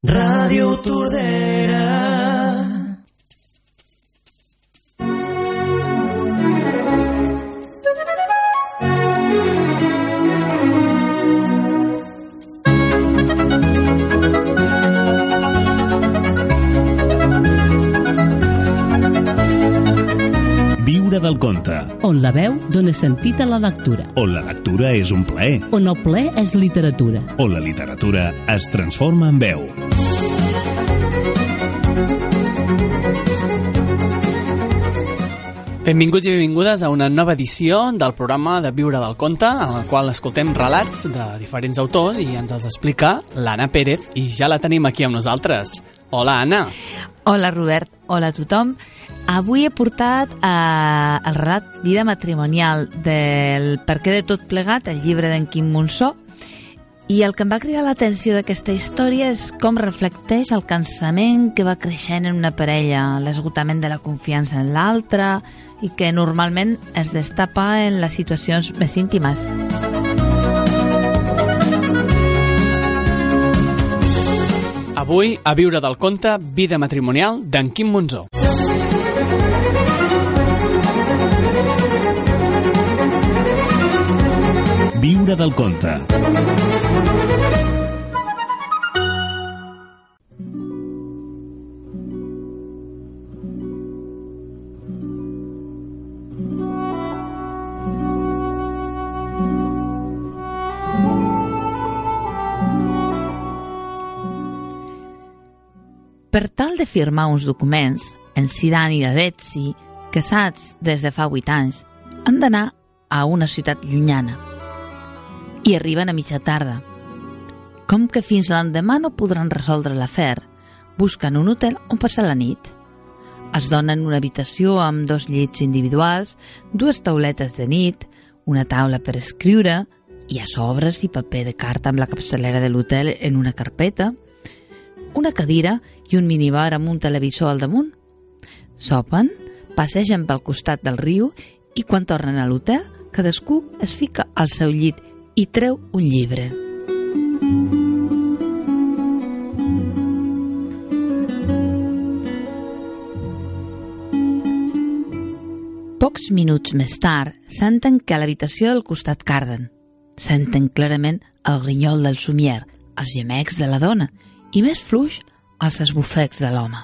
Radio Turdera. Viure del conte, on la veu dóna sentit a la lectura, on la lectura és un plaer, on el ple és literatura. on la literatura es transforma en veu. Benvinguts i benvingudes a una nova edició del programa de Viure del Conte, en el qual escoltem relats de diferents autors i ens els explica l'Anna Pérez i ja la tenim aquí amb nosaltres. Hola, Anna. Hola, Robert. Hola a tothom. Avui he portat eh, el relat Vida matrimonial del Per què de tot plegat, el llibre d'en Quim Monsó, i el que em va cridar l'atenció d'aquesta història és com reflecteix el cansament que va creixent en una parella, l'esgotament de la confiança en l'altre i que normalment es destapa en les situacions més íntimes. Avui, a Viure del Conte, Vida matrimonial d'en Quim Monzó. Viure del conte. Per tal de firmar uns documents, en Sidan i la Betsy, casats des de fa 8 anys, han d'anar a una ciutat llunyana. I arriben a mitja tarda. Com que fins l'endemà no podran resoldre l'afer, busquen un hotel on passar la nit. Es donen una habitació amb dos llits individuals, dues tauletes de nit, una taula per escriure, hi ha sobres i paper de carta amb la capçalera de l'hotel en una carpeta, una cadira i un minibar amb un televisor al damunt. Sopen, passegen pel costat del riu i quan tornen a l'hotel, cadascú es fica al seu llit i treu un llibre. Pocs minuts més tard, senten que a l'habitació del costat carden. Senten clarament el grinyol del somier, els gemecs de la dona i més fluix els esbufecs de l'home.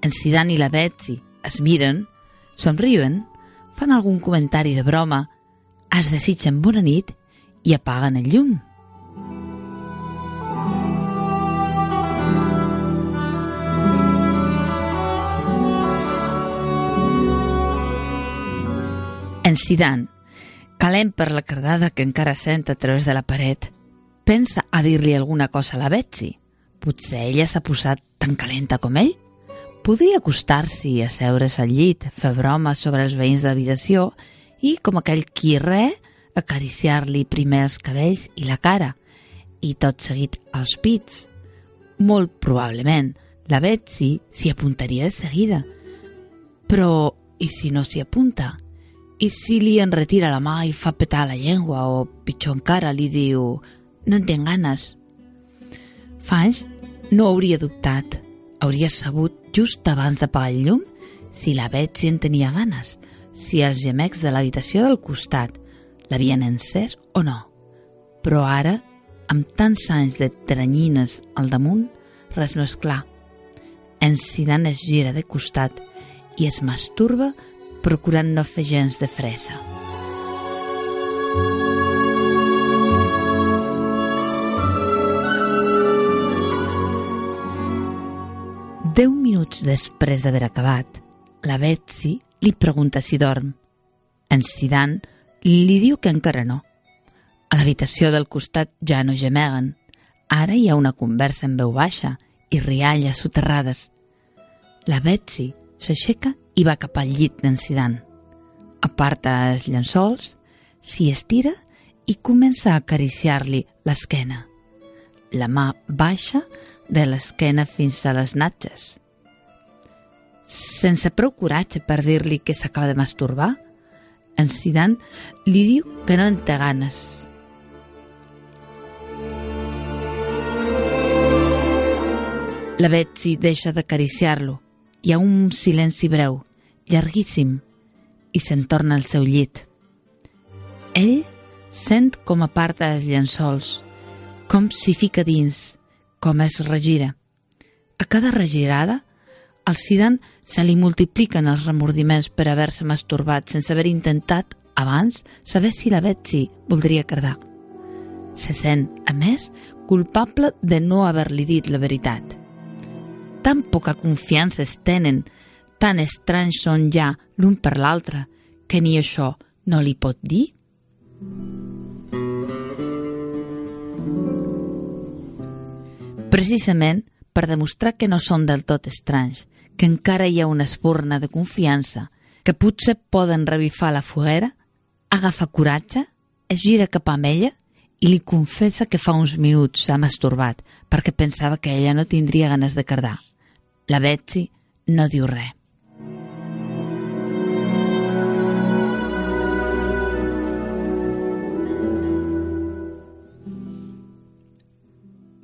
En Sidan i la Betsy es miren, somriuen, fan algun comentari de broma, es desitgen bona nit i apaguen el llum. En Sidan, calent per la cardada que encara sent a través de la paret, pensa a dir-li alguna cosa a la Betsy. Potser ella s'ha posat tan calenta com ell? Podria acostar-s'hi, asseure's al llit, fer bromes sobre els veïns de l'habitació i, com aquell qui re, acariciar-li primer els cabells i la cara, i tot seguit els pits. Molt probablement, la Betsy s'hi apuntaria de seguida. Però, i si no s'hi apunta? I si li en retira la mà i fa petar la llengua, o pitjor encara, li diu «No en tinc ganes». Fa anys no hauria dubtat. Hauria sabut just abans d'apagar el llum si la Betsy en tenia ganes, si els gemecs de l'habitació del costat l'havien encès o no. Però ara, amb tants anys de teranyines al damunt, res no és clar. En Sidan es gira de costat i es masturba procurant no fer gens de fressa. Deu minuts després d'haver acabat, la Betsy li pregunta si dorm. En Sidan li diu que encara no. A l'habitació del costat ja no gemeguen. Ara hi ha una conversa en veu baixa i rialles soterrades. La Betsy s'aixeca i va cap al llit d'en Sidan. Aparta els llençols, s'hi estira i comença a acariciar-li l'esquena. La mà baixa de l'esquena fins a les natges. Sense prou coratge per dir-li que s'acaba de masturbar, en Sidan li diu que no en té ganes. La Betsy deixa d'acariciar-lo. Hi ha un silenci breu, llarguíssim, i se'n torna al seu llit. Ell sent com a part dels llençols, com s'hi fica dins, com es regira. A cada regirada, al Sidan se li multipliquen els remordiments per haver-se masturbat sense haver intentat, abans, saber si la Betsy voldria cardar. Se sent, a més, culpable de no haver-li dit la veritat. Tan poca confiança es tenen, tan estranys són ja l'un per l'altre, que ni això no li pot dir? Precisament per demostrar que no són del tot estranys, que encara hi ha una espurna de confiança, que potser poden revifar la foguera, agafa coratge, es gira cap a ella i li confessa que fa uns minuts s'ha masturbat perquè pensava que ella no tindria ganes de cardar. La Betsy no diu res.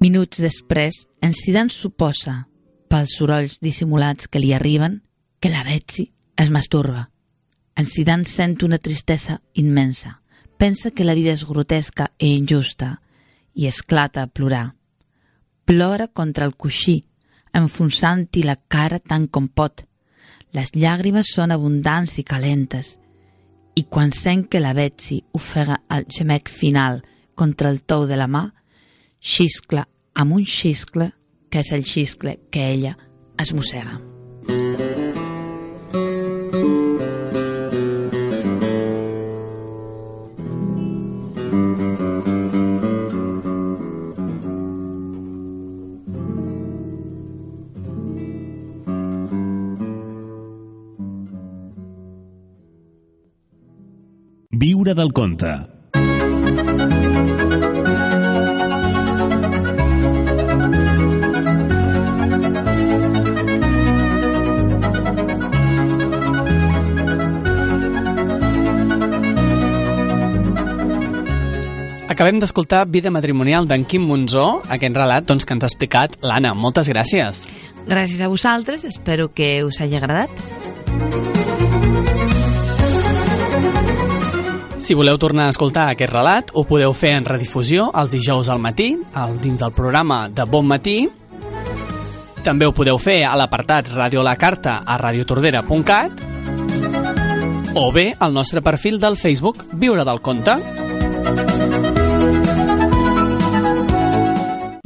Minuts després, en Sidan suposa, pels sorolls dissimulats que li arriben, que la Betsy es masturba. En Sidan sent una tristesa immensa. Pensa que la vida és grotesca i injusta i esclata a plorar. Plora contra el coixí, enfonsant-hi la cara tant com pot. Les llàgrimes són abundants i calentes i quan sent que la Betsy ofega el gemec final contra el tou de la mà, xiscla amb un xiscle que és el xiscle que ella es mossega. Viure del conte. Acabem d'escoltar Vida matrimonial d'en Quim Monzó, aquest relat doncs, que ens ha explicat l'Anna. Moltes gràcies. Gràcies a vosaltres, espero que us hagi agradat. Si voleu tornar a escoltar aquest relat, ho podeu fer en redifusió els dijous al matí, al, dins del programa de Bon Matí. També ho podeu fer a l'apartat Radio La Carta a radiotordera.cat o bé al nostre perfil del Facebook Viure del Conte.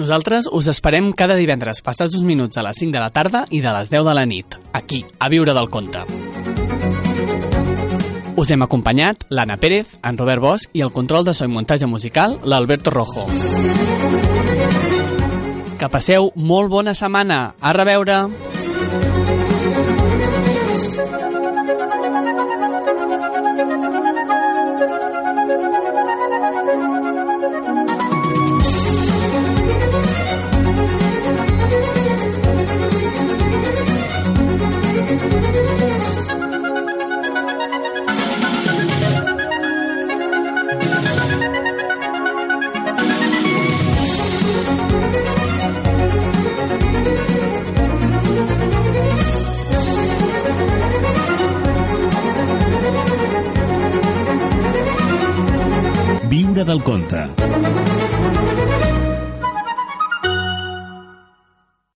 Nosaltres us esperem cada divendres passats uns minuts a les 5 de la tarda i de les 10 de la nit, aquí, a Viure del Conte. Us hem acompanyat l'Anna Pérez, en Robert Bosch i el control de so i muntatge musical, l'Alberto Rojo. Que passeu molt bona setmana. A reveure! Del conte.